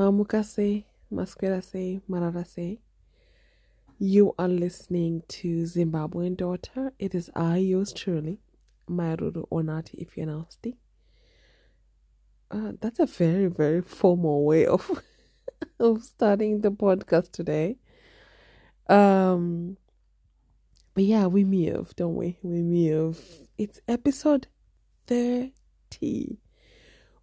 Mamukase, Masquerase, Mararase. You are listening to Zimbabwean Daughter. It is I, yours truly, Mai Ruru Onati, if you're nasty. Uh, that's a very, very formal way of of starting the podcast today. Um, but yeah, we move, don't we? We move. It's episode thirty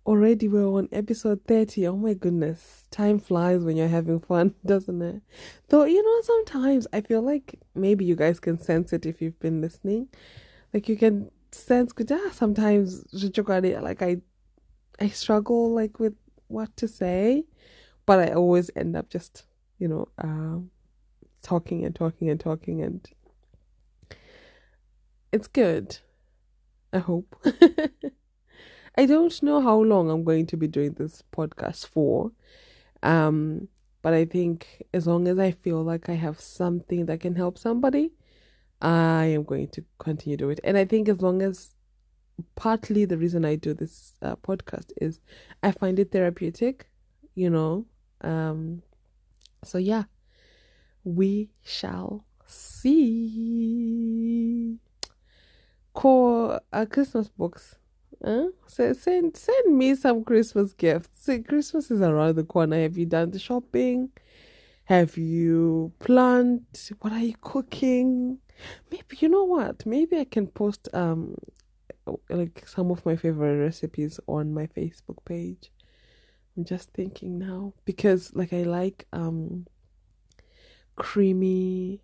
already we're on episode 30 oh my goodness. Time flies when you're having fun doesn't it? Though you know sometimes i feel like maybe you guys can sense it if you've been listening. Like you can sense ah, sometimes like i i struggle like with what to say but i always end up just you know uh, talking and talking and talking and it's good. I hope I don't know how long I'm going to be doing this podcast for. Um, but I think as long as I feel like I have something that can help somebody, I am going to continue to do it. And I think as long as partly the reason I do this uh, podcast is I find it therapeutic, you know. Um, so yeah, we shall see. Core uh, Christmas books Huh? So send send me some Christmas gifts. See, Christmas is around the corner. Have you done the shopping? Have you planned? What are you cooking? Maybe you know what? Maybe I can post um like some of my favorite recipes on my Facebook page. I'm just thinking now because like I like um creamy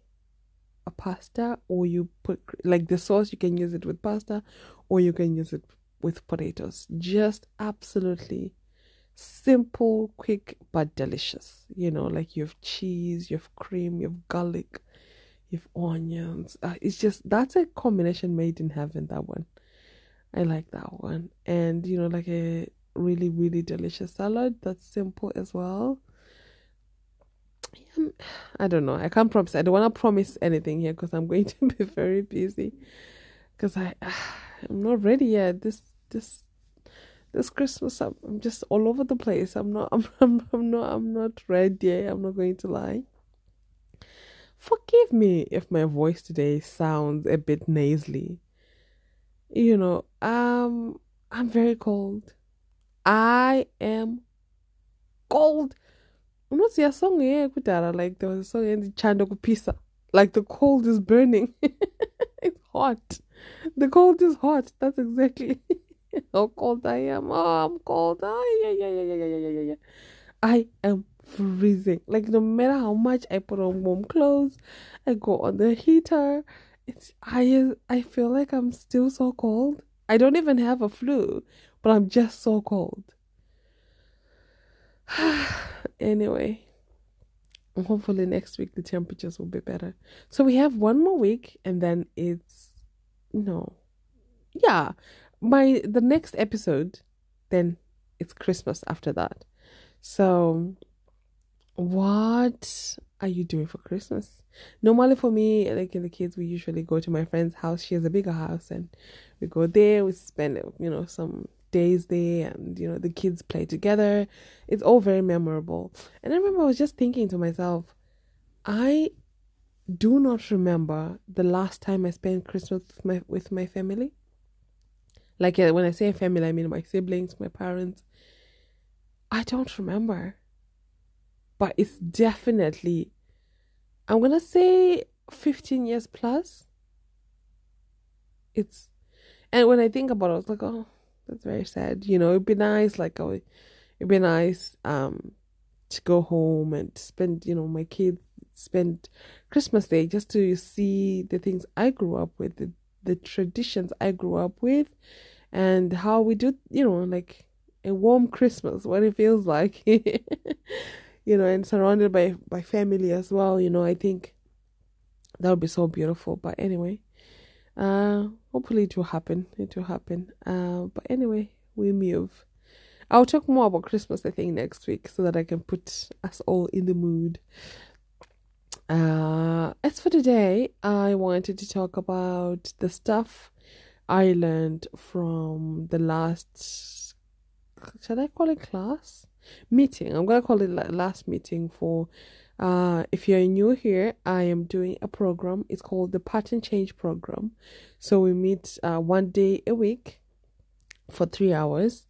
a pasta or you put like the sauce you can use it with pasta or you can use it with potatoes. Just absolutely simple, quick, but delicious. You know, like you have cheese, you have cream, you have garlic, you have onions. Uh, it's just that's a combination made in heaven. That one, I like that one. And you know, like a really, really delicious salad that's simple as well. I don't know. I can't promise. I don't want to promise anything here because I'm going to be very busy. Because I, I'm not ready yet. This this this Christmas I'm, I'm just all over the place. I'm not I'm, I'm I'm not I'm not ready. I'm not going to lie. Forgive me if my voice today sounds a bit nasally. You know, um I'm very cold. I am cold. I'm Not a song here like there was a song in the Chando Pisa. Like the cold is burning. it's hot. The cold is hot. That's exactly How cold I am. Oh, I'm cold. Oh, yeah, yeah, yeah, yeah, yeah, yeah, yeah. I am freezing. Like, no matter how much I put on warm clothes, I go on the heater. It's, I, I feel like I'm still so cold. I don't even have a flu, but I'm just so cold. anyway, hopefully next week the temperatures will be better. So we have one more week and then it's no. Yeah, my the next episode then it's christmas after that. So what are you doing for christmas? Normally for me like in the kids we usually go to my friend's house. She has a bigger house and we go there we spend you know some days there and you know the kids play together. It's all very memorable. And i remember i was just thinking to myself i do not remember the last time i spent christmas with my with my family like when I say family, I mean my siblings, my parents. I don't remember. But it's definitely, I'm going to say 15 years plus. It's, and when I think about it, I was like, oh, that's very sad. You know, it'd be nice, like, oh, it'd be nice um, to go home and spend, you know, my kids spend Christmas Day just to see the things I grew up with, the the traditions I grew up with and how we do, you know, like a warm Christmas, what it feels like, you know, and surrounded by, by family as well, you know, I think that would be so beautiful. But anyway, uh, hopefully it will happen. It will happen. Uh, but anyway, we move. I'll talk more about Christmas, I think, next week so that I can put us all in the mood. Uh, as for today, I wanted to talk about the stuff I learned from the last should I call it class meeting? I'm gonna call it last meeting for. Uh, if you're new here, I am doing a program. It's called the Pattern Change Program. So we meet uh, one day a week for three hours,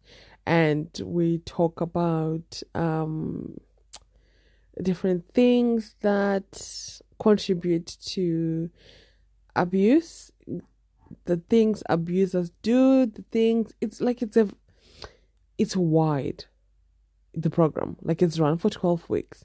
and we talk about um, different things that contribute to abuse the things abusers do the things it's like it's a it's wide the program. Like it's run for 12 weeks.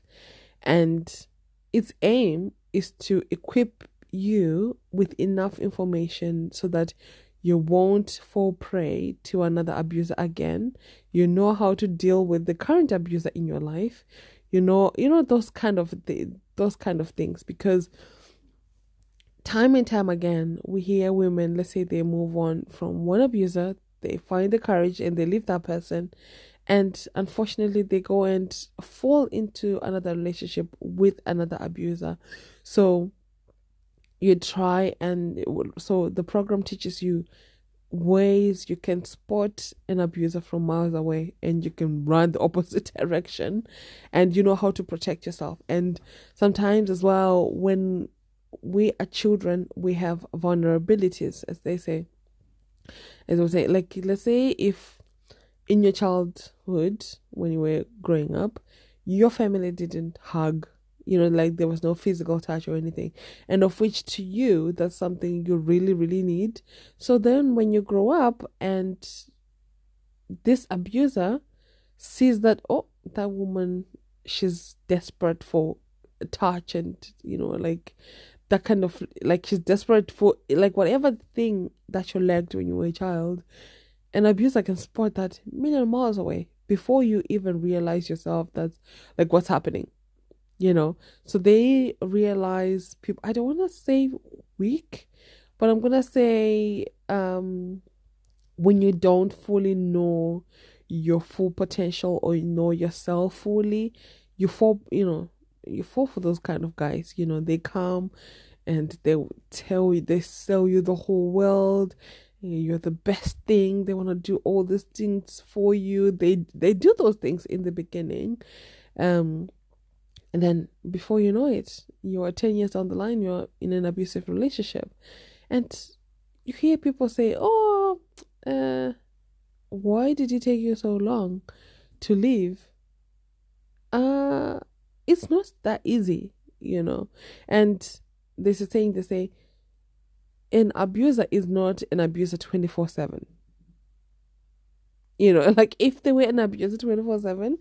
And its aim is to equip you with enough information so that you won't fall prey to another abuser again. You know how to deal with the current abuser in your life. You know you know those kind of th- those kind of things because time and time again we hear women let's say they move on from one abuser they find the courage and they leave that person. And unfortunately they go and fall into another relationship with another abuser. So you try and so the program teaches you ways you can spot an abuser from miles away and you can run the opposite direction. And you know how to protect yourself. And sometimes as well when we are children we have vulnerabilities as they say. As we say like let's say if in your childhood when you were growing up your family didn't hug you know like there was no physical touch or anything and of which to you that's something you really really need. So then when you grow up and this abuser sees that oh that woman she's desperate for touch and you know like that kind of like she's desperate for like whatever thing that you lacked when you were a child an abuser can spot that million miles away before you even realize yourself that like what's happening you know? So they realize people i don't want to say weak but i'm gonna say um when you don't fully know your full potential or you know yourself fully you fall you know you fall for those kind of guys you know they come and they tell you they sell you the whole world you're the best thing they want to do all these things for you they they do those things in the beginning um and then before you know it, you're 10 years down the line, you're in an abusive relationship. And you hear people say, oh, uh, why did it take you so long to leave? Uh, it's not that easy, you know. And there's a saying they say, an abuser is not an abuser 24 7 you know like if they were an abuser 24 7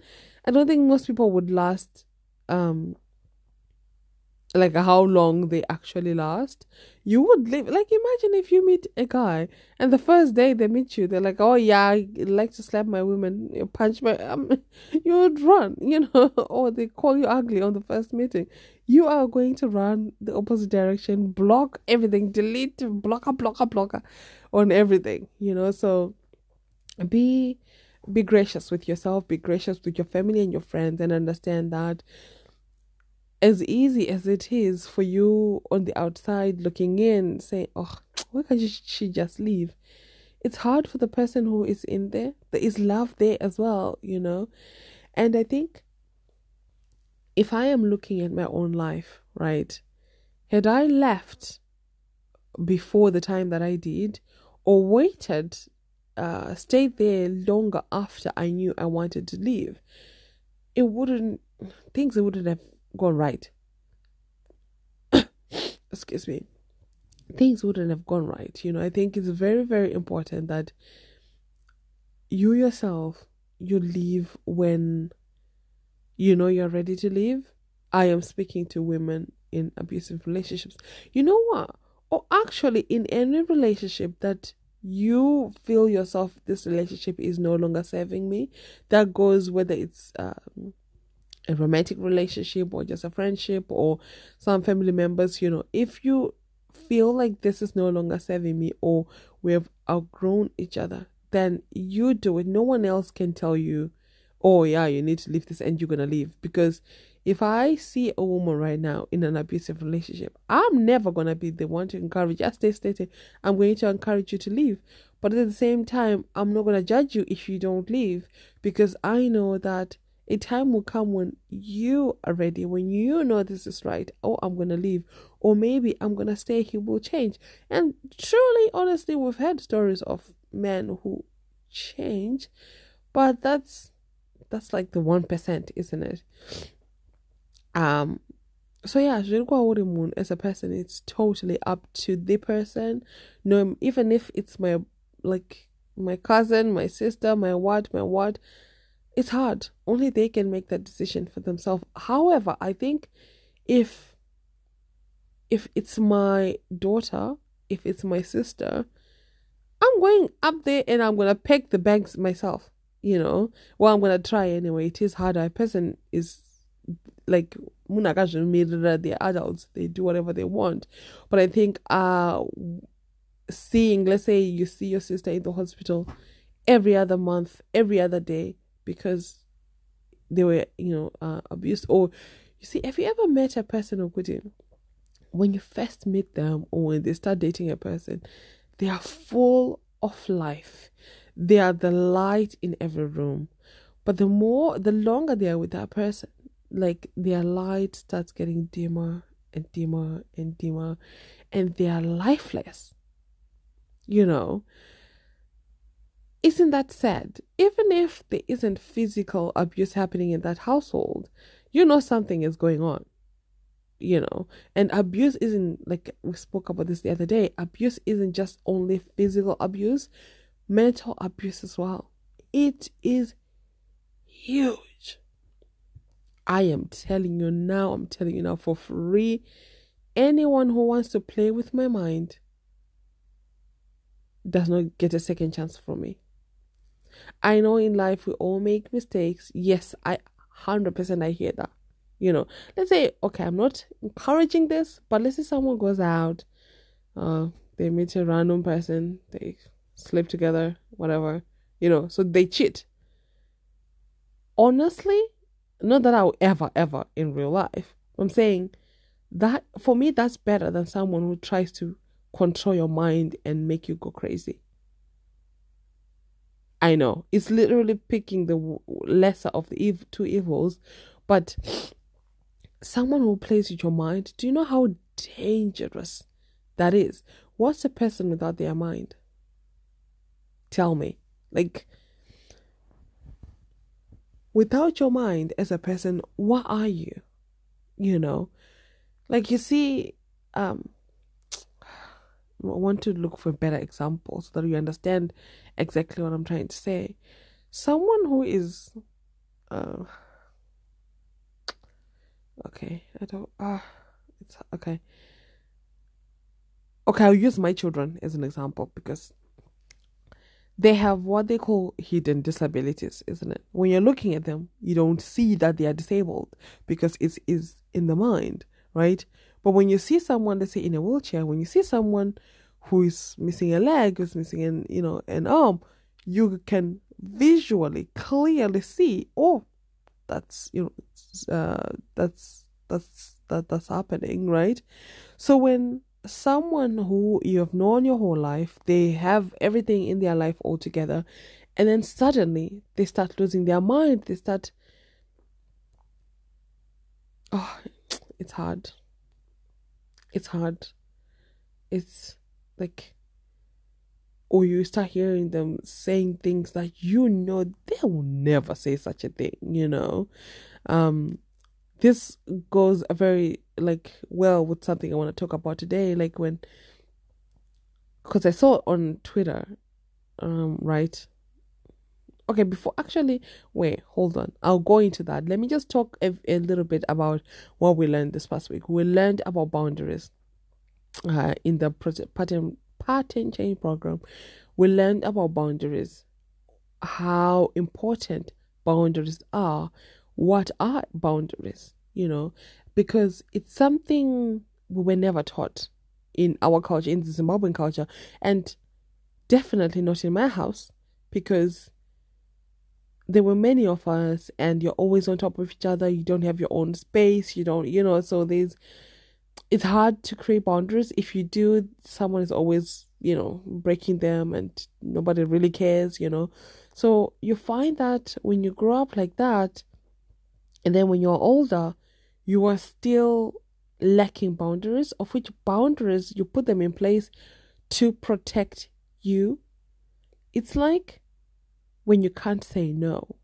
i don't think most people would last um like how long they actually last. You would live like imagine if you meet a guy and the first day they meet you they're like oh yeah i like to slap my women punch my um, you would run you know or they call you ugly on the first meeting. You are going to run the opposite direction block everything delete blocker blocker blocker on everything you know? So be be gracious with yourself be gracious with your family and your friends and understand that as easy as it is for you on the outside looking in, saying, "Oh, why can't she just leave?" It's hard for the person who is in there. There is love there as well, you know. And I think if I am looking at my own life, right, had I left before the time that I did, or waited, uh, stayed there longer after I knew I wanted to leave, it wouldn't things wouldn't have gone right. Excuse me. Things wouldn't have gone right. You know, I think it's very, very important that you yourself you leave when you know you're ready to leave. I am speaking to women in abusive relationships. You know what? Or actually, in any relationship that you feel yourself, this relationship is no longer serving me. That goes whether it's um, a romantic relationship or just a friendship or some family members, you know, if you feel like this is no longer serving me or we have outgrown each other, then you do it. No one else can tell you, oh, yeah, you need to leave this and you're going to leave. Because if I see a woman right now in an abusive relationship, I'm never going to be the one to encourage, stay, stay, stay. I'm going to encourage you to leave. But at the same time, I'm not gonna judge you if you don't leave because I know that a time will come when you are ready, when you know this is right. Oh, I'm gonna leave, or maybe I'm gonna stay. He will change. And truly, honestly, we've heard stories of men who change, but that's that's like the one percent, isn't it? Um. So yeah, moon as a person, it's totally up to the person. No, even if it's my like my cousin, my sister, my what, my what it's hard. Only they can make that decision for themselves. However, I think if if it's my daughter, if it's my sister, I'm going up there and I'm gonna peg the banks myself. You know, well, I'm gonna try anyway. It is harder. A person is like they're adults. They do whatever they want. But I think uh seeing, let's say you see your sister in the hospital every other month, every other day, because they were, you know, uh, abused. Or you see, have you ever met a person good when you first meet them or when they start dating a person, they are full of life. They are the light in every room. But the more, the longer they are with that person, like their light starts getting dimmer and dimmer and dimmer, and they are lifeless. You know, isn't that sad? Even if there isn't physical abuse happening in that household, you know something is going on. You know, and abuse isn't like we spoke about this the other day. Abuse isn't just only physical abuse, mental abuse as well. It is huge. I am telling you now, I'm telling you now for free. Anyone who wants to play with my mind does not get a second chance from me. I know in life we all make mistakes. Yes, I 100% I hear that. You know, let's say, okay, I'm not encouraging this, but let's say someone goes out, uh, they meet a random person, they sleep together, whatever, you know, so they cheat. Honestly, not that I will ever, ever in real life. I'm saying that for me, that's better than someone who tries to control your mind and make you go crazy. I know it's literally picking the lesser of the ev- two evils, but someone who plays with your mind, do you know how dangerous that is? What's a person without their mind? Tell me. Like, without your mind as a person, what are you? You know? Like, you see, um, I want to look for a better examples so that you understand exactly what I'm trying to say. Someone who is, uh, okay, I don't, ah, it's okay. Okay, I'll use my children as an example because they have what they call hidden disabilities, isn't it? When you're looking at them, you don't see that they are disabled because it is in the mind, right? But when you see someone, let's say in a wheelchair, when you see someone who is missing a leg, who's missing an you know an arm, you can visually clearly see, oh, that's you know, uh, that's that's that that's happening, right? So when someone who you have known your whole life, they have everything in their life all together, and then suddenly they start losing their mind, they start. Oh, it's hard it's hard. It's like, or you start hearing them saying things that you know they will never say such a thing, you know. Um, this goes very like well with something I want to talk about today. Like when, because I saw on Twitter, um, right. Okay, before actually, wait, hold on. I'll go into that. Let me just talk a, a little bit about what we learned this past week. We learned about boundaries uh, in the pattern pattern change program. We learned about boundaries, how important boundaries are. What are boundaries? You know, because it's something we were never taught in our culture, in the Zimbabwean culture, and definitely not in my house because there were many of us and you're always on top of each other you don't have your own space you don't you know so there's it's hard to create boundaries if you do someone is always you know, breaking them and nobody really cares, you know. So you find that when you grow up like that, and then when you're older, you are still lacking boundaries, of which boundaries you put them in place to protect you. It's like when you can't say no.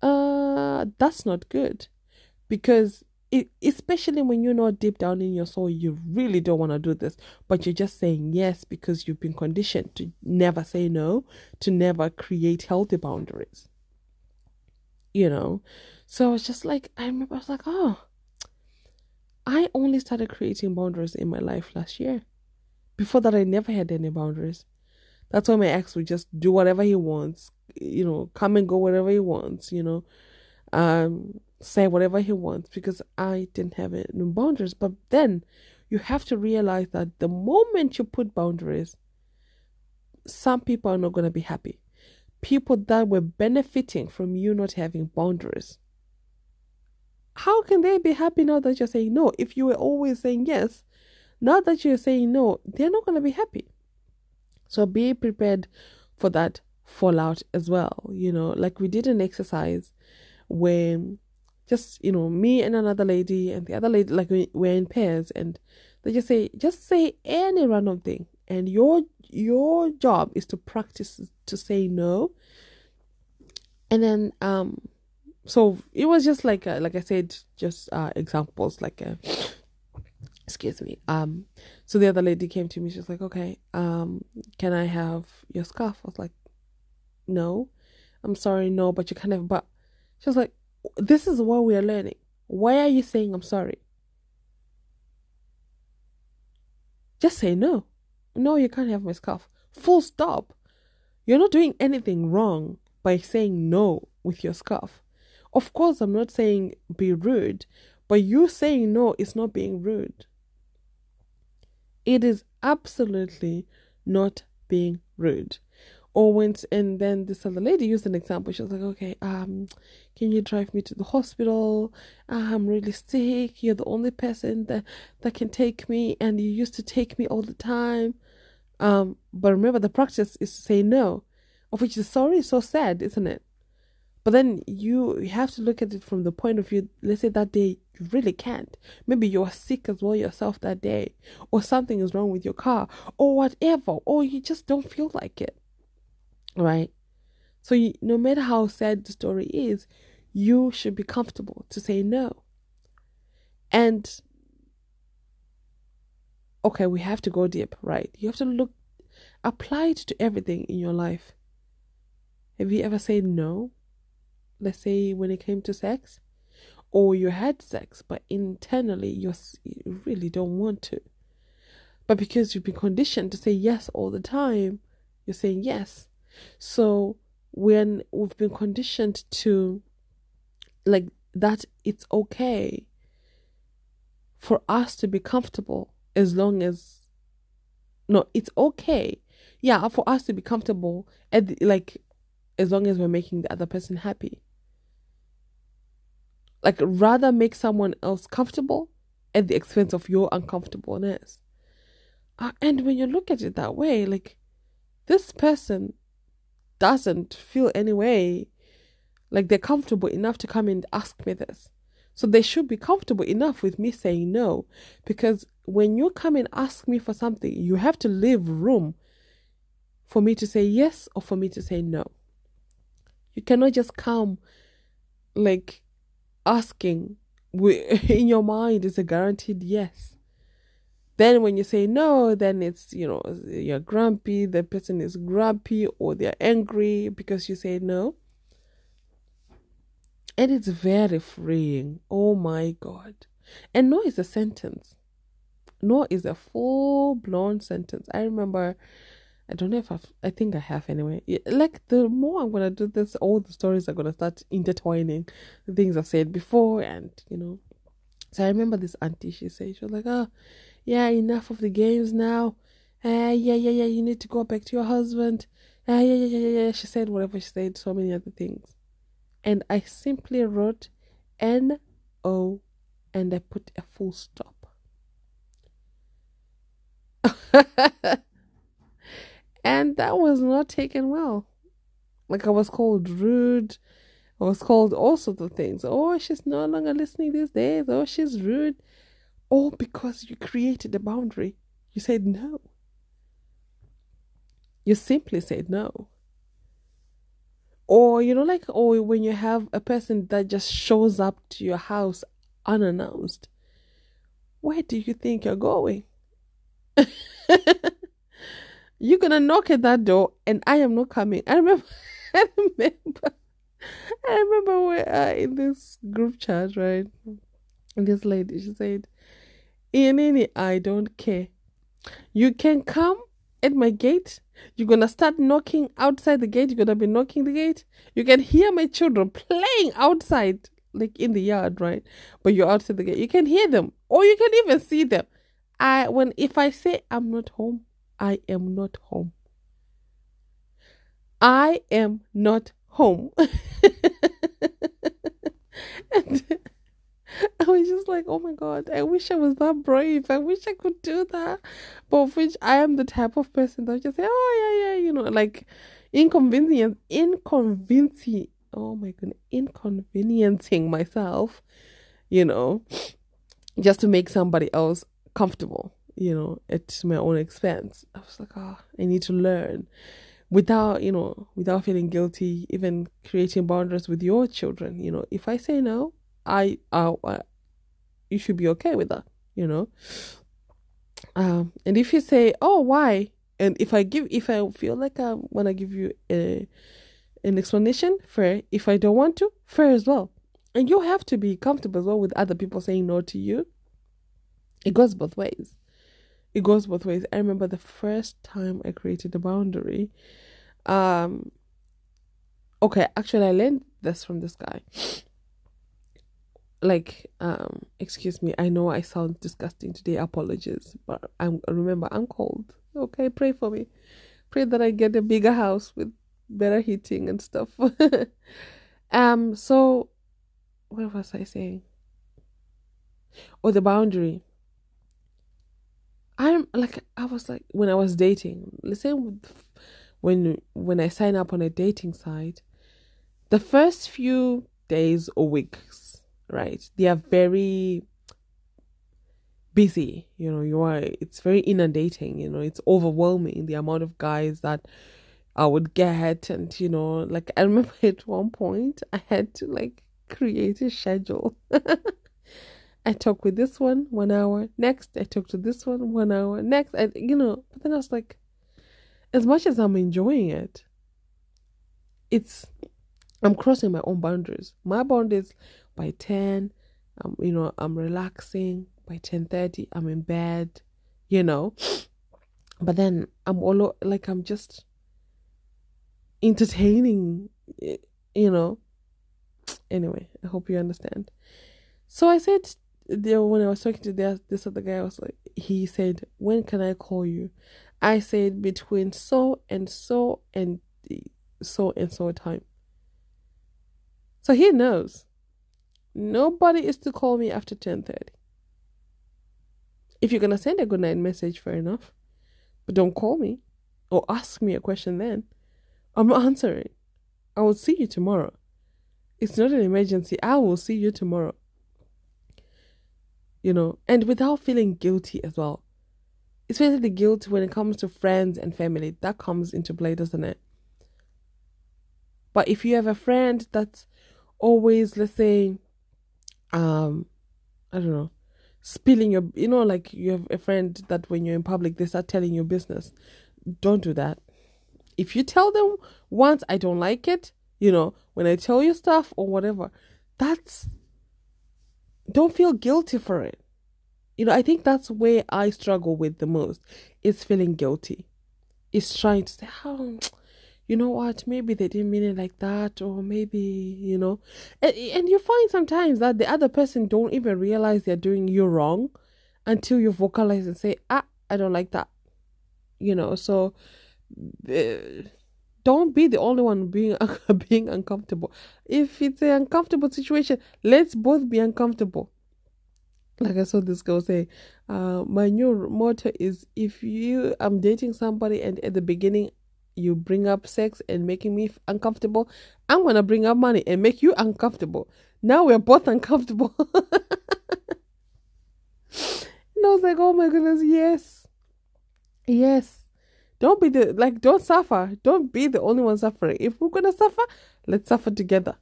Uh, that's not good because it, especially when you know deep down in your soul you really don't want to do this, but you're just saying yes because you've been conditioned to never say no, to never create healthy boundaries. You know, so I was just like, I remember I was like, oh, I only started creating boundaries in my life last year. Before that, I never had any boundaries. That's why my ex would just do whatever he wants, you know, come and go wherever he wants, you know. Um, say whatever he wants because I didn't have any boundaries. But then you have to realize that the moment you put boundaries, some people are not going to be happy. People that were benefiting from you not having boundaries. How can they be happy now that you're saying no? If you were always saying yes, now that you're saying no, they're not going to be happy. So be prepared for that fallout as well. You know, like we did an exercise where just you know me and another lady and the other lady like we're in pairs and they just say just say any random thing and your your job is to practice to say no and then um so it was just like like i said just uh examples like uh, excuse me um so the other lady came to me she's like okay um can i have your scarf i was like no i'm sorry no but you kind have but she was like this is what we are learning. Why are you saying I'm sorry? Just say no. No, you can't have my scarf. Full stop. You're not doing anything wrong by saying no with your scarf. Of course, I'm not saying be rude, but you saying no is not being rude. It is absolutely not being rude. Or went and then this other lady used an example. She was like okay um can you drive me to the hospital? I'm really sick. You're the only person that that can take me and you used to take me all the time. Um but remember the practice is to say no of which the story is so sad isn't it but then you, have to look at it from the point of view let's say that day you really can't maybe you're sick as well yourself that day or something is wrong with your car or whatever or you just don't feel like it right? So, you, no matter how sad the story is, you should be comfortable to say no. And okay, we have to go deep, right? You have to look, apply it to everything in your life. Have you ever said no? Let's say when it came to sex, or you had sex, but internally you really don't want to. But because you've been conditioned to say yes all the time, you're saying yes. So when we've been conditioned to like that it's okay for us to be comfortable as long as no it's okay yeah for us to be comfortable at the, like as long as we're making the other person happy like rather make someone else comfortable at the expense of your uncomfortableness uh, and when you look at it that way like this person doesn't feel any way like they're comfortable enough to come and ask me this. So they should be comfortable enough with me saying no. Because when you come and ask me for something, you have to leave room for me to say yes or for me to say no. You cannot just come like asking in your mind is a guaranteed yes. Then when you say no, then it's, you know, you're grumpy, the person is grumpy or they're angry because you say no. And it's very freeing. Oh my God. And no is a sentence. No is a full blown sentence. I remember, I don't know if I've, I think I have anyway. Like the more I'm to do this, all the stories are to start intertwining the things I've said before and, you know. So I remember this auntie, she said, she was like, oh, yeah, enough of the games now. Uh, yeah, yeah, yeah, you need to go back to your husband. Uh, yeah, yeah, yeah, yeah, she said whatever she said, so many other things. And I simply wrote N O and I put a full stop. and that was not taken well. Like I was called rude. I was called all sorts of things. Oh, she's no longer listening these days. Oh, she's rude. All because you created a boundary. You said no. You simply said no. Or, you know, like, or when you have a person that just shows up to your house unannounced, where do you think you're going? you're gonna knock at that door and I am not coming. I remember I remember I remember we uh, in this group chat, right? This lady, she said, Ianini, I don't care. You can come at my gate. You're gonna start knocking outside the gate. You're gonna be knocking the gate. You can hear my children playing outside, like in the yard, right? But you're outside the gate. You can hear them, or you can even see them. I when if I say I'm not home, I am not home. I am not home. and I was just like, oh my god, I wish I was that brave. I wish I could do that. But of which I am the type of person that just say, oh yeah, yeah, you know, like inconveniencing, inconveniencing. Oh my goodness, inconveniencing myself, you know, just to make somebody else comfortable, you know, at my own expense. I was like, oh, I need to learn without, you know, without feeling guilty, even creating boundaries with your children. You know, if I say no, I, I, I you should be okay with that, you know. Um, and if you say, oh, why? And if I give, if I feel like I want to give you a, an explanation, fair. If I don't want to, fair as well. And you have to be comfortable as well with other people saying no to you it goes both ways. It goes both ways. I remember the first time I created a boundary. Um, okay, actually, I learned this from this guy. Like, um, excuse me, I know I sound disgusting today. Apologies, but I'm remember I'm cold. Okay, pray for me. Pray that I get a bigger house with better heating and stuff. um, so what was I saying? Oh, the boundary. I'm like I was like when I was dating. Let's say when when I sign up on a dating site, the first few days or weeks, right? They are very busy. You know, you are. It's very inundating. You know, it's overwhelming the amount of guys that I would get, and you know, like I remember at one point I had to like create a schedule. I talk with this one one hour. Next, I talk to this one one hour. Next, I, you know, but then I was like, as much as I'm enjoying it, it's, I'm crossing my own boundaries. My boundaries by 10, um, you know, I'm relaxing. By 10.30, I'm in bed, you know. But then I'm all like, I'm just entertaining, you know. Anyway, I hope you understand. So I said there when I was talking to this, this other guy, I was like, he said, "When can I call you?" I said between so and so and so and so time. So he knows. Nobody is to call me after ten thirty. If you're gonna send a good night message, fair enough, but don't call me or ask me a question then. I'm not answering. I will see you tomorrow. It's not an emergency. I will see you tomorrow you know, and without feeling guilty as well. Especially the guilt when it comes to friends and family, that comes into play, doesn't it? But if you have a friend that's always, let's say, um, I don't know, spilling your, you know, like you have a friend that when you're in public, they start telling your business. Don't do that. If you tell them once, I don't like it, you know, when I tell you stuff or whatever, that's don't feel guilty for it. You know, I think that's where I struggle with the most is feeling guilty. Is trying to say, oh, you know what, maybe they didn't mean it like that, or maybe, you know. And, and you find sometimes that the other person don't even realize they're doing you wrong until you vocalize and say, ah, I don't like that. You know, so uh, don't be the only one being being uncomfortable. If it's an uncomfortable situation, let's both be uncomfortable. like I saw this girl say, uh, my new motto is if you I'm dating somebody and at the beginning you bring up sex and making me uncomfortable, I'm gonna bring up money and make you uncomfortable. Now we're both uncomfortable. and I was like, oh my goodness, yes. Yes. Don't be the like don't suffer. Don't be the only one suffering. If we're gonna suffer, let's suffer together.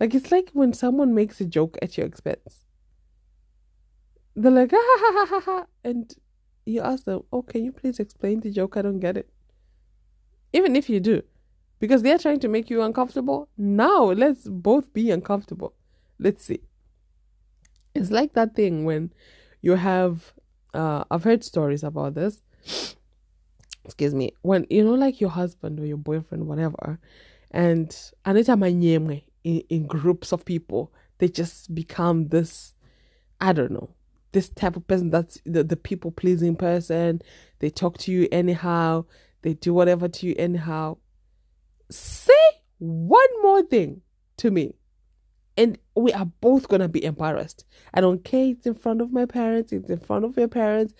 Like it's like when someone makes a joke at your expense they're like, ah, ha, ha, ha, ha, and you ask them, oh, can you please explain the joke? I don't get it. Even if you do, because they're trying to make you uncomfortable. Now let's both be uncomfortable. Let's see. It's like that thing when you have, uh, I've heard stories about this. Excuse me. When, you know, like your husband or your boyfriend, whatever, and Anita Manyemwe in, in groups of people, they just become this, I don't know, this type of person that's the, the people pleasing person. They talk to you anyhow. They do whatever to you anyhow. Say one more thing to me. And we are both to be embarrassed. I don't care. It's in front of my parents. It's in front of your parents.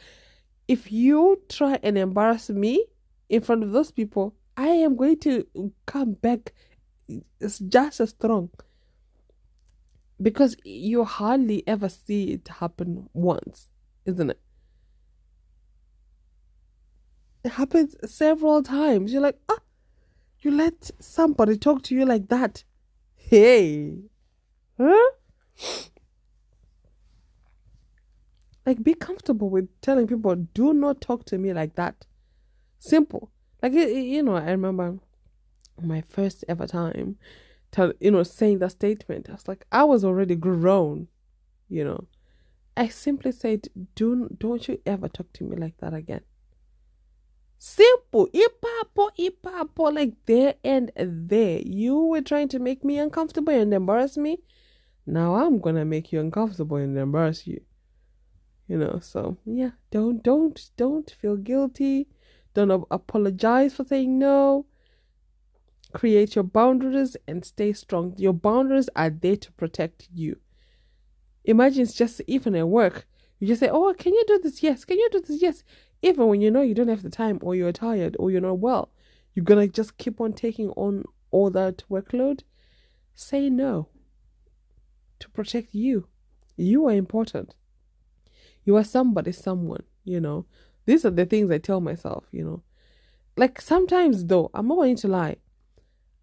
If you try and embarrass me in front of those people, I am going to come back just as strong because you hardly ever see it happen once, isn't it? It happens several times. You're like, ah, you let somebody talk to you like that. Hey, huh? Like, be comfortable with telling people, do not talk to me like that. Simple. Like, you know, I remember my first ever time tell you know saying that statement. I was like i was already grown you know. I simply said do don't you ever talk to me like that again. Simple. Ipapo ipapo like there and there. You were trying to make me uncomfortable and embarrass me. Now i'm gonna make you uncomfortable and embarrass you you know so yeah don't don't don't feel guilty don't apologize for saying no create your boundaries and stay strong. Your boundaries are there to protect you. Imagine it's just even at work, you just say, Oh, can you do this? Yes. Can you do this? Yes. Even when you know you don't have the time or you're tired or you're not well, you're gonna just keep on taking on all that workload. Say no to protect you. You are important. You are somebody, someone, you know. These are the things I tell myself, you know. Like sometimes though, I'm not going to lie.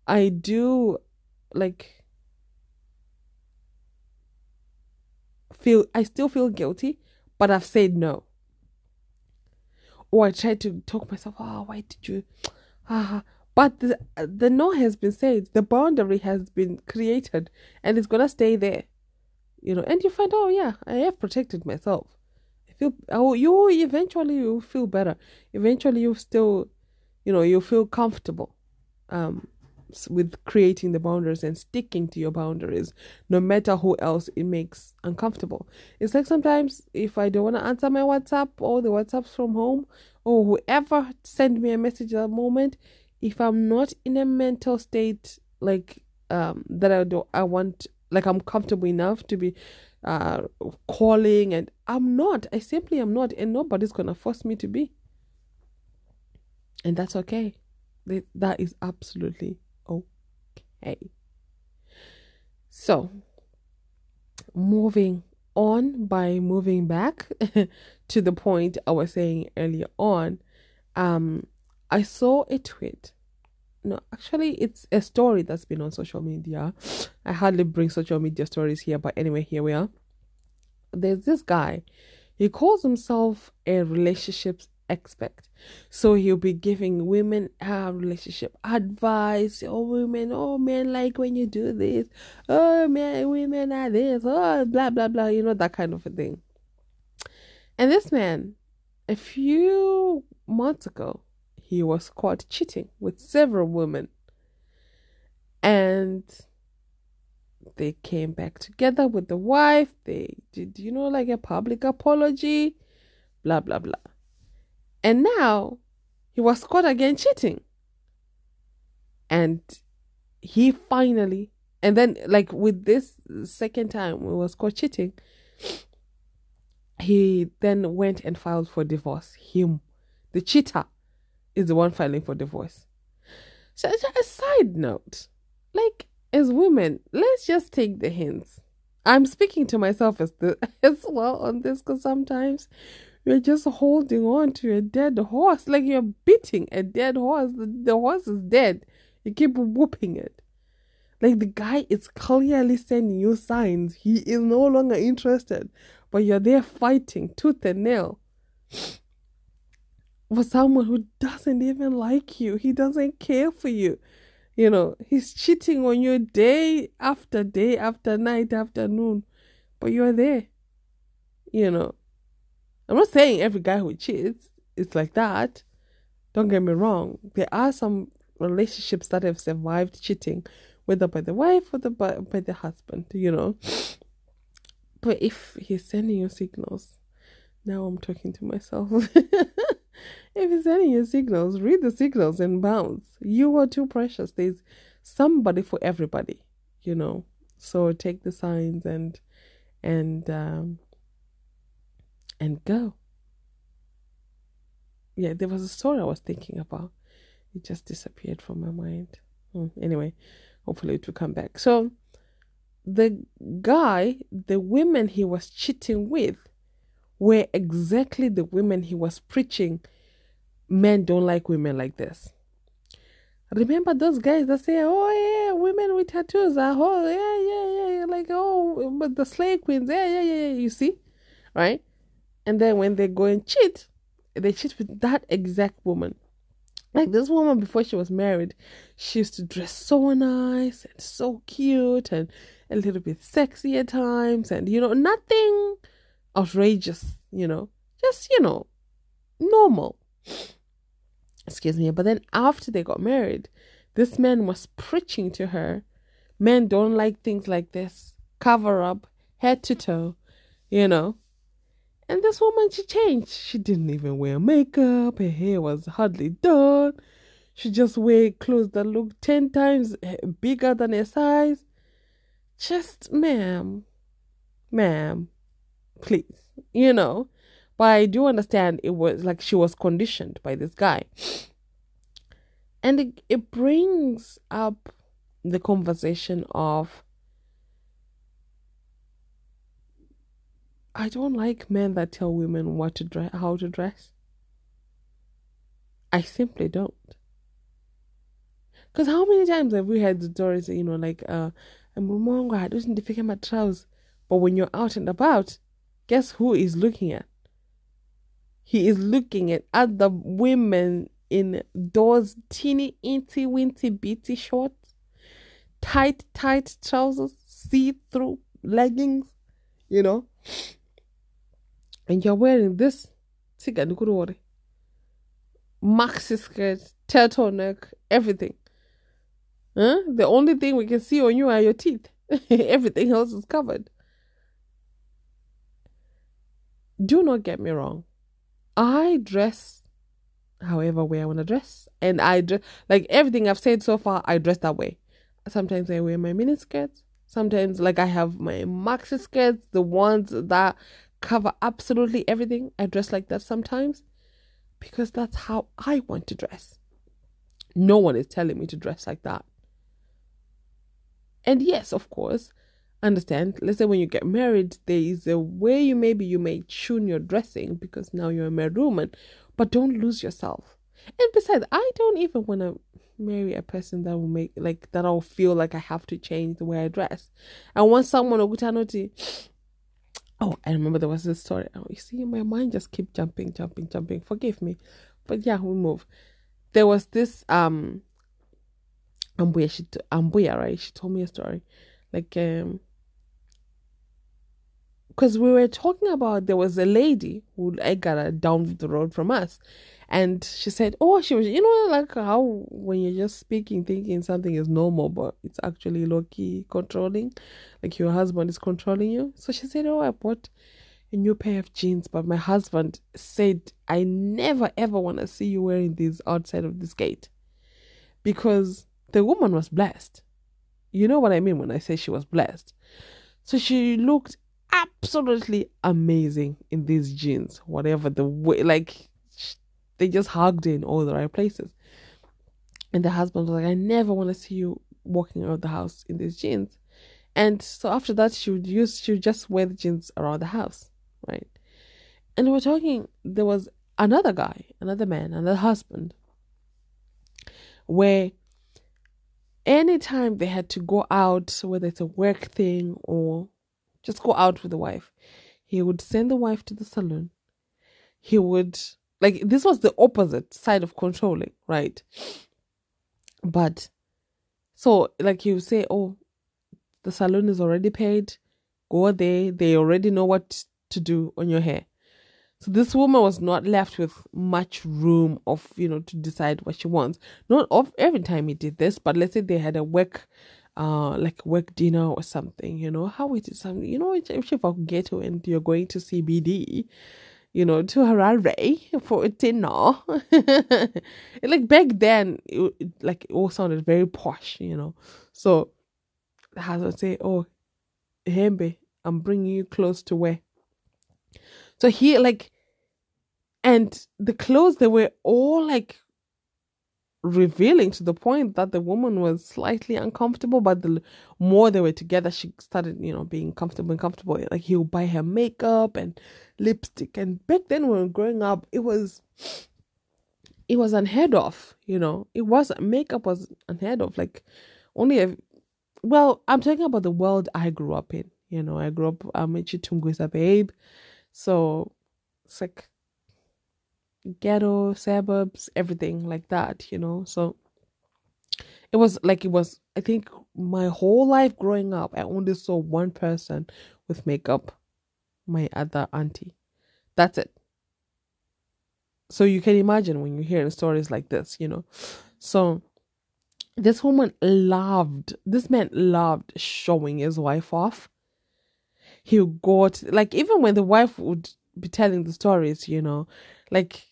I do like feel I still feel guilty, but I've said no. Or I try to talk myself, oh, why did you ah but the the no has been said, the boundary has been created and it's gonna stay there. You know, and you find, oh yeah, I have protected myself. Feel oh you eventually you feel better. Eventually you still you know, you feel comfortable. Um with creating the boundaries and sticking to your boundaries, no matter who else it makes uncomfortable. It's like sometimes if I don't want to answer my WhatsApp or the WhatsApps from home or whoever send me a message at the moment, if I'm not in a mental state like um that I don't I want like I'm comfortable enough to be uh calling and I'm not. I simply am not and nobody's gonna force me to be. And that's okay. That is absolutely okay. So, moving on by moving back to the point I was saying earlier on, um, I saw a tweet. No, actually, it's a story that's been on social media. I hardly bring social media stories here, but anyway, here we are. There's this guy. He calls himself a relationships expert. So he'll be giving women uh, relationship advice. Oh, women, oh, men like when you do this. Oh, man, women are this. Oh, blah, blah, blah. You know, that kind of a thing. And this man, a few months ago, he was caught cheating with several women. And they came back together with the wife. They did, you know, like a public apology, blah, blah, blah. And now he was caught again cheating. And he finally, and then like with this second time he was caught cheating, he then went and filed for divorce. Him, the cheater, is the one filing for divorce. So, a side note, like as women, let's just take the hints. I'm speaking to myself as the, as well on this because sometimes you're just holding on to a dead horse, like you're beating a dead horse. The, the horse is dead. You keep whooping it. Like the guy is clearly sending you signs. He is no longer interested, but you're there fighting tooth and nail for someone who doesn't even like you. He doesn't care for you. You know, he's cheating on you day after day after night after noon, but you're there. You know, I'm not saying every guy who cheats is like that. Don't get me wrong. There are some relationships that have survived cheating, whether by the wife or the by, by the husband, you know. But if he's sending you signals, now I'm talking to myself. if he's sending you signals, read the signals and bounce. You are too precious. There's somebody for everybody, you know. So take the signs and and um, and go. Yeah, there was a story I was thinking about. It just disappeared from my mind. Hmm, anyway, hopefully it will come back. So, the guy, the women he was cheating with, were exactly the women he was preaching men don't like women like this. Remember those guys that say, "Oh yeah, women with tattoos are oh yeah yeah yeah," like oh, but the slave queens, yeah yeah yeah. You see, right? And then when they go and cheat, they cheat with that exact woman. Like this woman before she was married, she used to dress so nice and so cute and a little bit sexy at times, and you know, nothing outrageous, you know, just you know, normal. Excuse me. But then after they got married, this man was preaching to her. Men don't like things like this. Cover up, head to toe, you know. And this woman, she changed. She didn't even wear makeup. Her hair was hardly done. She just wear clothes that look 10 times eh, bigger than her size. Just, ma'am, ma'am, please, you know. But I do understand it was like she was conditioned by this guy. And it, it brings up the conversation of I don't like men that tell women what to dress, how to dress. I simply don't. Because how many times have we had the stories, you know, like, uh, I doesn't defend my trousers. But when you're out and about, guess who is looking at? He is looking at other women in those teeny, inty, winty, bitty shorts, tight, tight trousers, see through leggings, you know? And you're wearing this tsiganukurore maxi skirt turtleneck everything. Huh? the only thing we can see on you are your teeth. Everything else is covered do not get me wrong i dress however way i want to dress and i dress like everything i've said so far i dress that way sometimes i wear my mini skirts sometimes like i have my maxi skirts the ones that cover absolutely everything. I dress like that sometimes because that's how I want to dress. No one is telling me to dress like that. And yes, of course, understand. Let's say when you get married, there is a way you maybe you may tune your dressing because now you're a married woman, but don't lose yourself. And besides, I don't even want to marry a person that will make like that I'll feel like I have to change the way I dress. I want someone Oh, I remember there was this story. Oh, you see, my mind just keep jumping, jumping, jumping. Forgive me, but yeah, we move. There was this um, Ambuya, she Ambuya, right? She told me a story, like um, because we were talking about there was a lady who I got down the road from us, and she said, "Oh, she was, you know, like how when you're just speaking, thinking something is normal, but it's actually low key controlling, like your husband is controlling you." So she said, "Oh, I bought a new pair of jeans, but my husband said I never ever want to see you wearing these outside of this gate, because the woman was blessed. You know what I mean when I say she was blessed. So she looked absolutely amazing in these jeans, whatever the way, like they just hugged in all the right places. And the husband was like, I never want to see you walking around the house in these jeans. And so after that, she would use, she would just wear the jeans around the house, right? And we're talking, there was another guy, another man, another husband, where anytime they had to go out, whether it's a work thing or just go out with the wife, he would send the wife to the salon. He would, like, this was the opposite side of controlling, right? But, so, like, would say, oh, the salon is already paid. Go there. They already know what to do on your hair. So this woman was not left with much room of, you know, to decide what she wants. Not of every time he did this, but let's say they had a work uh like work dinner or something, you know, how it is something you know if you get to and you're going to CBD, you know, to Harare for dinner. like back then it, like it all sounded very posh, you know. So the husband say, Oh, Hembe, I'm bringing you close to where so he like, and the clothes they were all like revealing to the point that the woman was slightly uncomfortable. But the more they were together, she started, you know, being comfortable and comfortable. Like he'll buy her makeup and lipstick. And back then, when we growing up, it was it was unheard of. You know, it was makeup was unheard of. Like only a well, I'm talking about the world I grew up in. You know, I grew up um in Chitungwiza babe. So it's like ghetto, suburbs, everything like that, you know. So it was like it was I think my whole life growing up I only saw one person with makeup, my other auntie. That's it. So you can imagine when you're hearing stories like this, you know. So this woman loved this man loved showing his wife off he got like even when the wife would be telling the stories, you know, like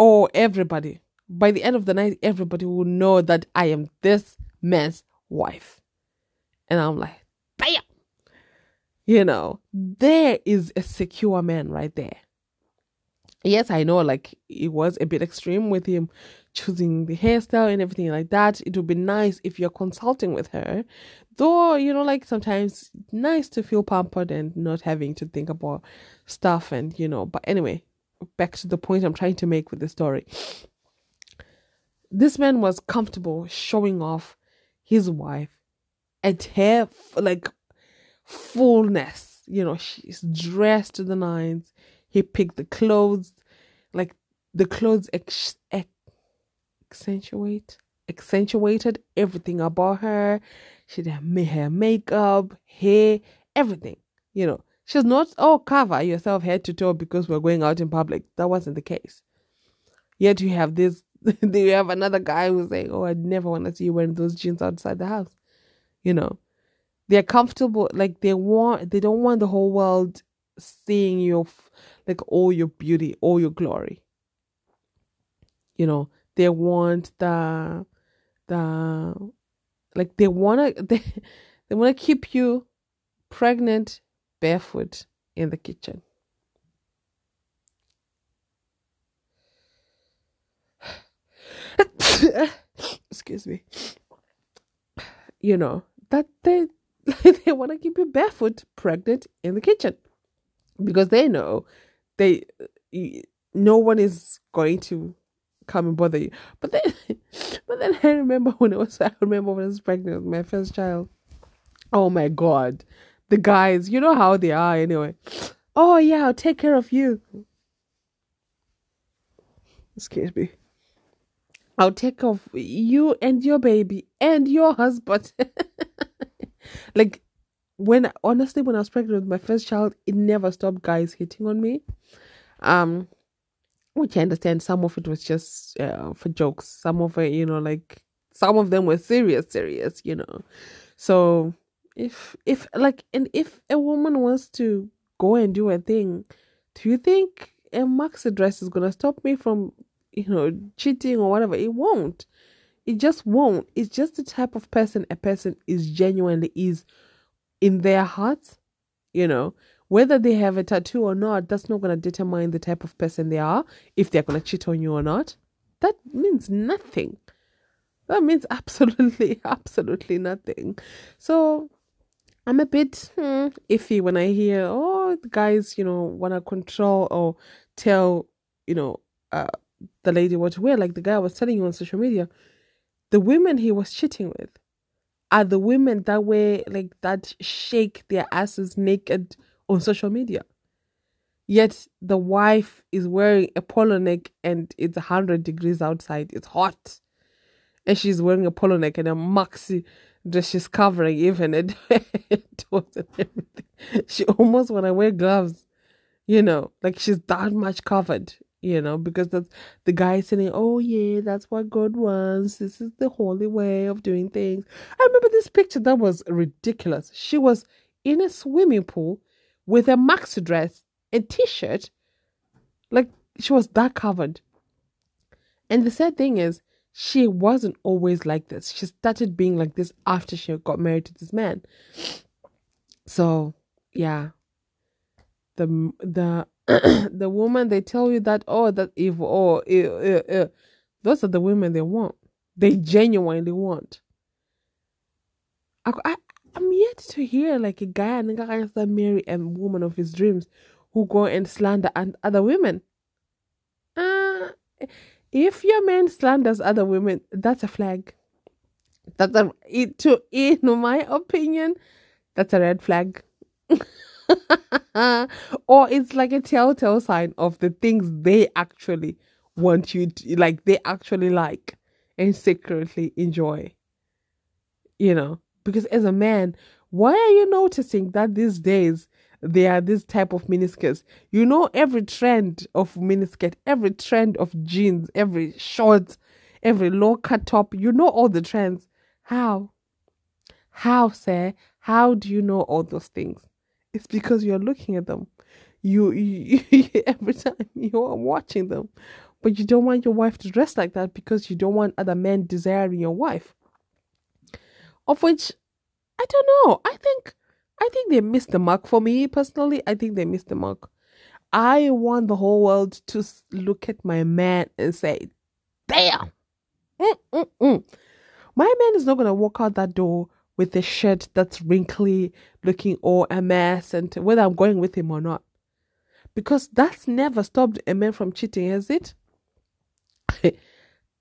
oh everybody by the end of the night everybody will know that I am this man's wife. And I'm like, damn. You know, there is a secure man right there. Yes, I know like it was a bit extreme with him choosing the hairstyle and everything like that. It would be nice if you're consulting with her. Though, you know, like sometimes nice to feel pampered and not having to think about stuff and, you know, but anyway, back to the point I'm trying to make with the story. This man was comfortable showing off his wife at her like fullness. You know, she's dressed to the nines. He picked the clothes, like the clothes ex- ex- accentuate accentuated everything about her. She did her makeup, hair, everything. You know, she's not oh cover yourself head to toe because we're going out in public. That wasn't the case. Yet you have this. you have another guy who's like, oh, I'd never want to see you wearing those jeans outside the house. You know, they're comfortable. Like they want, they don't want the whole world seeing your like all your beauty, all your glory. You know, they want the the like they wanna they they wanna keep you pregnant barefoot in the kitchen. Excuse me. You know that they they want to keep you barefoot, pregnant in the kitchen, because they know they no one is going to come and bother you. But then, but then I remember when I was, I remember when I was pregnant with my first child. Oh my God. The guys, you know how they are anyway. Oh yeah, I'll take care of you. Excuse me. I'll take care of you and your baby and your husband. like when honestly when I was pregnant with my first child, it never stopped guys hitting on me. Um which I understand some of it was just uh, for jokes. Some of it, you know, like some of them were serious, serious, you know. So if if like and if a woman wants to go and do a thing, do you think a maxi dress is gonna stop me from, you know, cheating or whatever? It won't. It just won't. It's just the type of person a person is genuinely is in their hearts, you know Whether they have a tattoo or not, that's not going to determine the type of person they are, if they're going to cheat on you or not. That means nothing. That means absolutely, absolutely nothing. So I'm a bit hmm, iffy when I hear, oh, the guys, you know, want to control or tell, you know, uh, the lady what to wear. Like the guy was telling you on social media, the women he was cheating with are the women that wear like that shake their asses naked on social media. Yet the wife is wearing a polo neck and it's 100 degrees outside. It's hot. And she's wearing a polo neck and a maxi. She's covering even it toes and everything. She almost want to wear gloves, you know, like she's that much covered, you know, because that's the guy saying, Oh, yeah, that's what God wants. This is the holy way of doing things. I remember this picture that was ridiculous. She was in a swimming pool with a maxi dress and t shirt. Like she was that covered. And the sad thing is, she wasn't always like this. She started being like this after she got married to this man. So, yeah. The the the woman they tell you that oh that evil oh ew, ew, ew. those are the women they want. They genuinely want. I, I I'm yet to hear like a guy and that marry a woman of his dreams who go and slander and other women. Uh, if your man slanders other women, that's a flag. That's a it to in my opinion, that's a red flag. or it's like a telltale sign of the things they actually want you to like they actually like and secretly enjoy. You know, because as a man, why are you noticing that these days there are this type of miniskirts. You know every trend of miniskirt, every trend of jeans, every shorts, every low cut top. You know all the trends. How? How, sir? How do you know all those things? It's because you're looking at them. You, you every time you are watching them, but you don't want your wife to dress like that because you don't want other men desiring your wife. Of which, I don't know. I think I think they missed the mark for me personally. I think they missed the mark. I want the whole world to look at my man and say, damn. Mm-mm-mm. My man is not going to walk out that door with a shirt that's wrinkly, looking all a mess, and whether I'm going with him or not. Because that's never stopped a man from cheating, has it? I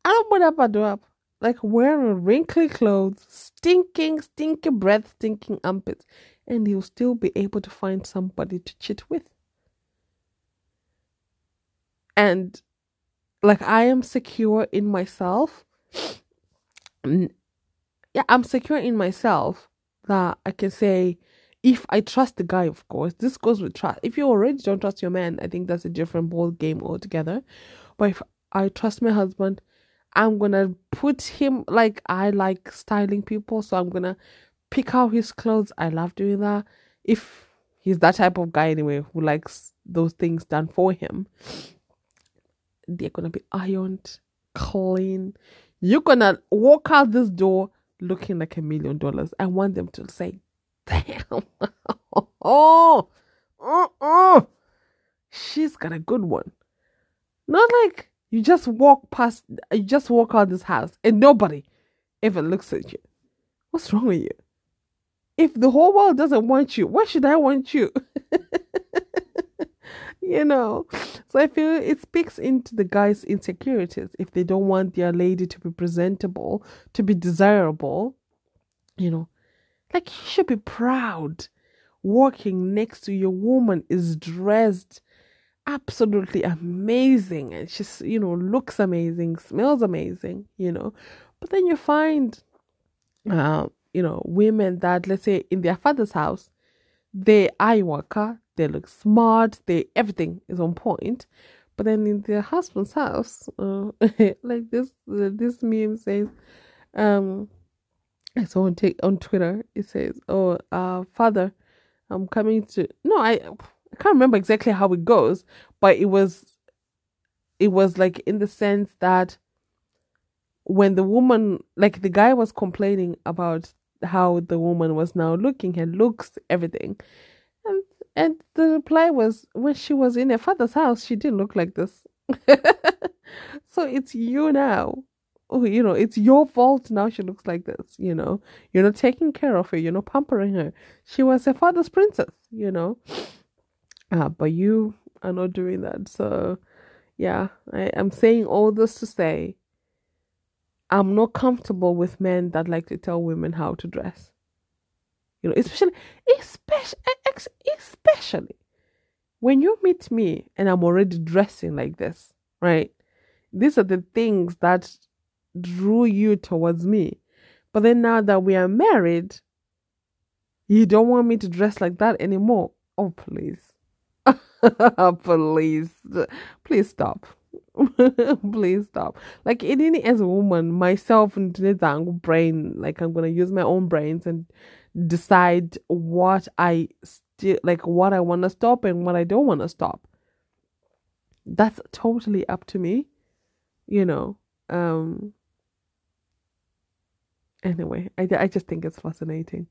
don't put up a door up. Like wearing wrinkly clothes, stinking, stinky breath, stinking armpits and he'll still be able to find somebody to cheat with. And like I am secure in myself. Yeah, I'm secure in myself that I can say if I trust the guy, of course, this goes with trust. If you already don't trust your man, I think that's a different ball game altogether. But if I trust my husband, I'm gonna put him like I like styling people, so I'm gonna pick out his clothes. I love doing that. If he's that type of guy anyway who likes those things done for him, they're gonna be ironed, clean. You're gonna walk out this door looking like a million dollars. I want them to say, "Damn, oh, oh, oh, she's got a good one." Not like you just walk past, you just walk out this house and nobody ever looks at you. What's wrong with you? If the whole world doesn't want you, why should I want you? you know, so I feel it speaks into the guy's insecurities if they don't want their lady to be presentable, to be desirable. You know, like you should be proud. Walking next to your woman is dressed absolutely amazing and she's you know looks amazing smells amazing you know but then you find uh, you know, women that let's say in their father's house, they are worker, they look smart, they everything is on point. But then in their husband's house, uh, like this uh, this meme says, um, I saw on take on Twitter. It says, "Oh, uh, father, I'm coming to." No, I I can't remember exactly how it goes, but it was it was like in the sense that when the woman like the guy was complaining about how the woman was now looking, her looks, everything. And And the reply was, when she was in her father's house, she didn't look like this. so it's you now. Oh, you know, it's your fault now she looks like this, you know. You're not taking care of her, you're not pampering her. She was her father's princess, you know. Uh, but you are not doing that. So, yeah, I, I'm saying all this to say I'm not comfortable with men that like to tell women how to dress. You know, especially, especially, eh, especially when you meet me and I'm already dressing like this, right? These are the things that drew you towards me. But then now that we are married, you don't want me to dress like that anymore. Oh, please. please. Please stop. please stop. Like, in as a woman, myself and brain, like, I'm to use my own brains and decide what I still like what I want to stop and what I don't want to stop. That's totally up to me, you know. Um anyway, I I just think it's fascinating.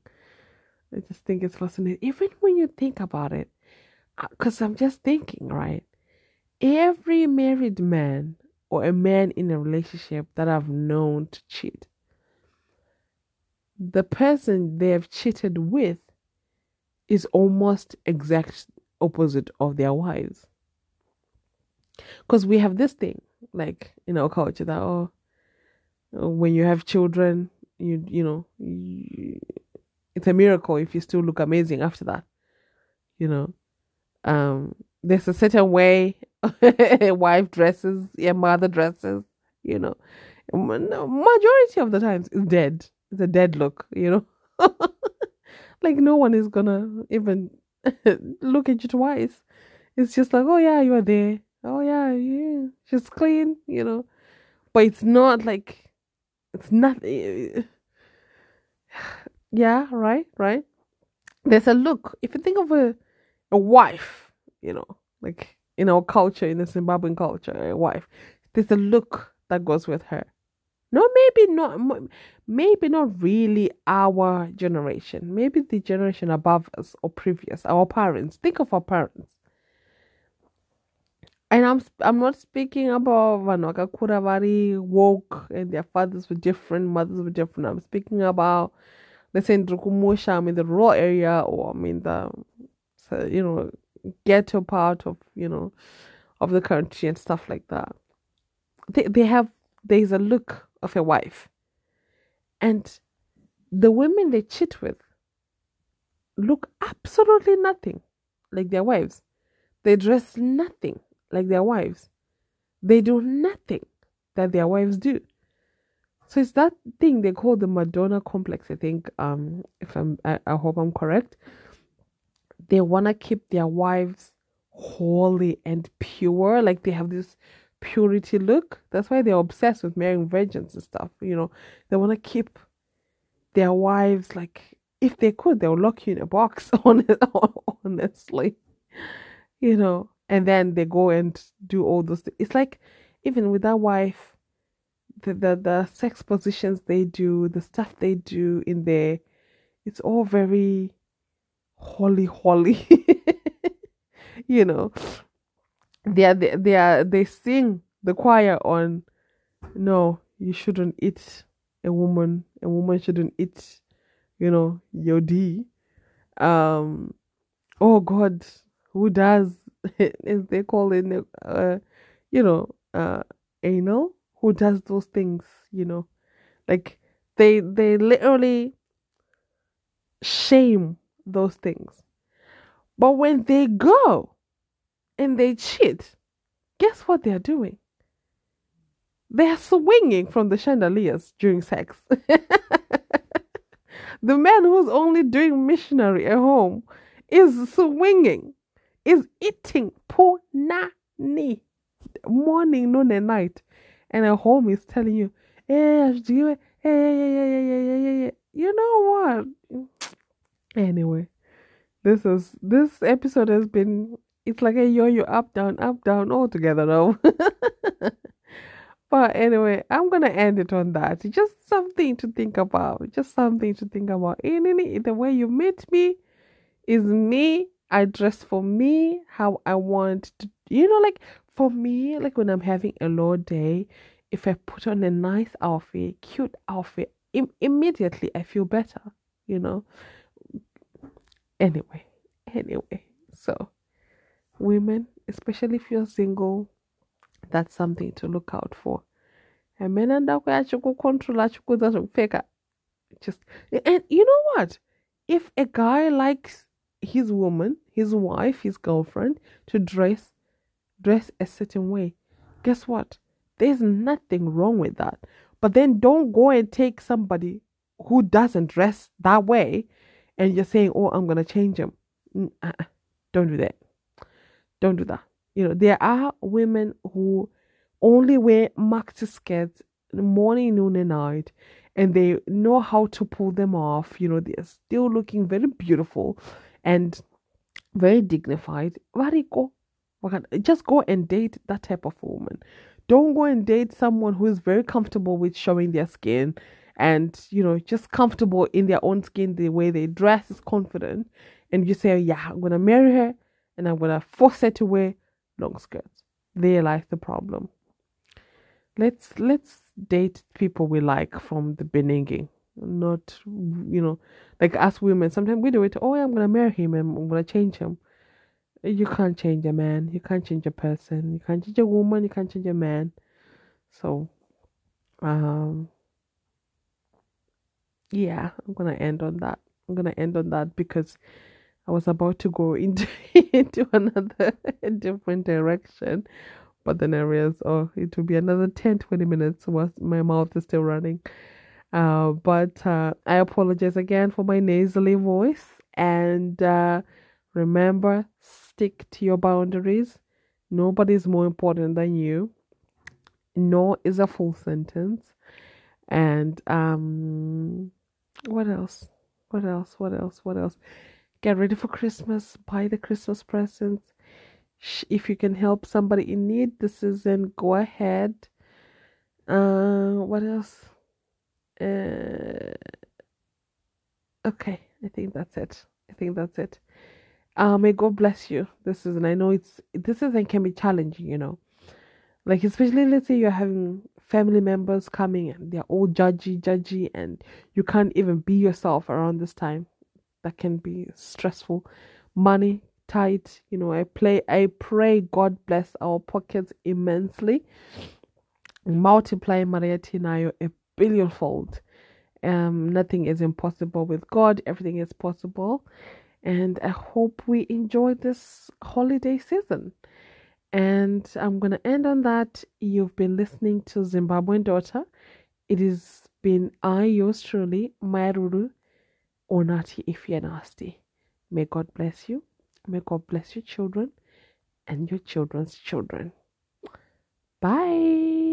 I just think it's fascinating even when you think about it. Uh, Cuz I'm just thinking, right? Every married man or a man in a relationship that I've known to cheat the person they have cheated with is almost exact opposite of their wives. Because we have this thing, like in our culture, that oh, when you have children, you you know, you, it's a miracle if you still look amazing after that. You know, um, there's a certain way a wife dresses, your mother dresses. You know, majority of the times is dead it's a dead look, you know. like no one is gonna even look at you twice. It's just like, oh yeah, you are there. Oh yeah, yeah, she's clean, you know. But it's not like it's not. Yeah, right, right. There's a look. If you think of a a wife, you know, like in our culture, in the Zimbabwean culture, a wife, there's a look that goes with her. No, maybe not. Maybe not really our generation. Maybe the generation above us or previous, our parents. Think of our parents. And I'm I'm not speaking about Vanoka Kuravari woke and their fathers were different, mothers were different. I'm speaking about let's say in Drukumusha, I'm in the rural area or I'm in the you know ghetto part of you know of the country and stuff like that. They they have there's a look of a wife. And the women they cheat with look absolutely nothing like their wives. They dress nothing like their wives. They do nothing that their wives do. So it's that thing they call the Madonna complex, I think, um, if I'm I, I hope I'm correct. They wanna keep their wives holy and pure, like they have this purity look. That's why they're obsessed with marrying virgins and stuff. You know, they want to keep their wives like if they could, they'll lock you in a box. Honestly, you know, and then they go and do all those. Things. It's like even with that wife, the, the the sex positions they do, the stuff they do in there, it's all very holy, holy. you know, they are they, they are they sing the choir on no you shouldn't eat a woman. A woman shouldn't eat you know your d. Um oh god who does as they call it uh you know uh anal? Who does those things you know? Like they they literally shame those things but when they go and they cheat, guess what they're doing? They're swinging from the chandeliers during sex. the man who's only doing missionary at home is swinging, is eating punani morning, noon, and night. And at home is telling you, hey, hey, you know what? Anyway, this is this episode has been it's like a yo-yo up down up down all together though but anyway i'm gonna end it on that just something to think about just something to think about in the way you meet me is me I dress for me how I want to. You know, like for me, like when I'm having a low day, if I put on a nice outfit, cute outfit, Im- immediately I feel better. You know. Anyway, anyway, so women, especially if you're single, that's something to look out for. And men and control just and you know what? If a guy likes his woman, his wife, his girlfriend to dress dress a certain way, guess what? There's nothing wrong with that. But then don't go and take somebody who doesn't dress that way and you're saying, "Oh, I'm going to change him." Mm, uh-uh. Don't do that. Don't do that. You know, there are women who only wear maxi skirts morning, noon, and night, and they know how to pull them off. You know, they're still looking very beautiful and very dignified. Variko, just go and date that type of woman. Don't go and date someone who is very comfortable with showing their skin and, you know, just comfortable in their own skin, the way they dress is confident. And you say, yeah, I'm to marry her and I'm to force her to wear long skirts. There lies the problem. Let's let's date people we like from the beginning, not you know, like us women. Sometimes we do it. Oh, I'm gonna marry him and I'm gonna change him. You can't change a man. You can't change a person. You can't change a woman. You can't change a man. So, um, yeah, I'm gonna end on that. I'm gonna end on that because I was about to go into into another different direction, but then I realized, oh, it will be another 10, 20 minutes while my mouth is still running. Uh, but uh, I apologize again for my nasally voice, and uh, remember, stick to your boundaries. Nobody is more important than you. No is a full sentence, and um, what else? What else? What else? What else? Get ready for Christmas. Buy the Christmas presents. If you can help somebody in need this season, go ahead. Uh, what else? Uh, okay, I think that's it. I think that's it. Uh, may God bless you this season. I know it's this season can be challenging, you know. Like especially let's say you're having family members coming and they're all judgy, judgy, and you can't even be yourself around this time that can be stressful. Money tight, you know. I play. I pray God bless our pockets immensely. Multiply Maria Tinayo a billionfold. Um, nothing is impossible with God. Everything is possible, and I hope we enjoy this holiday season. And I'm going to end on that. You've been listening to Zimbabwean Daughter. It has been I, yours truly, Mai Ruru Onati, if you're nasty. May God bless you. May God bless your children and your children's children. Bye.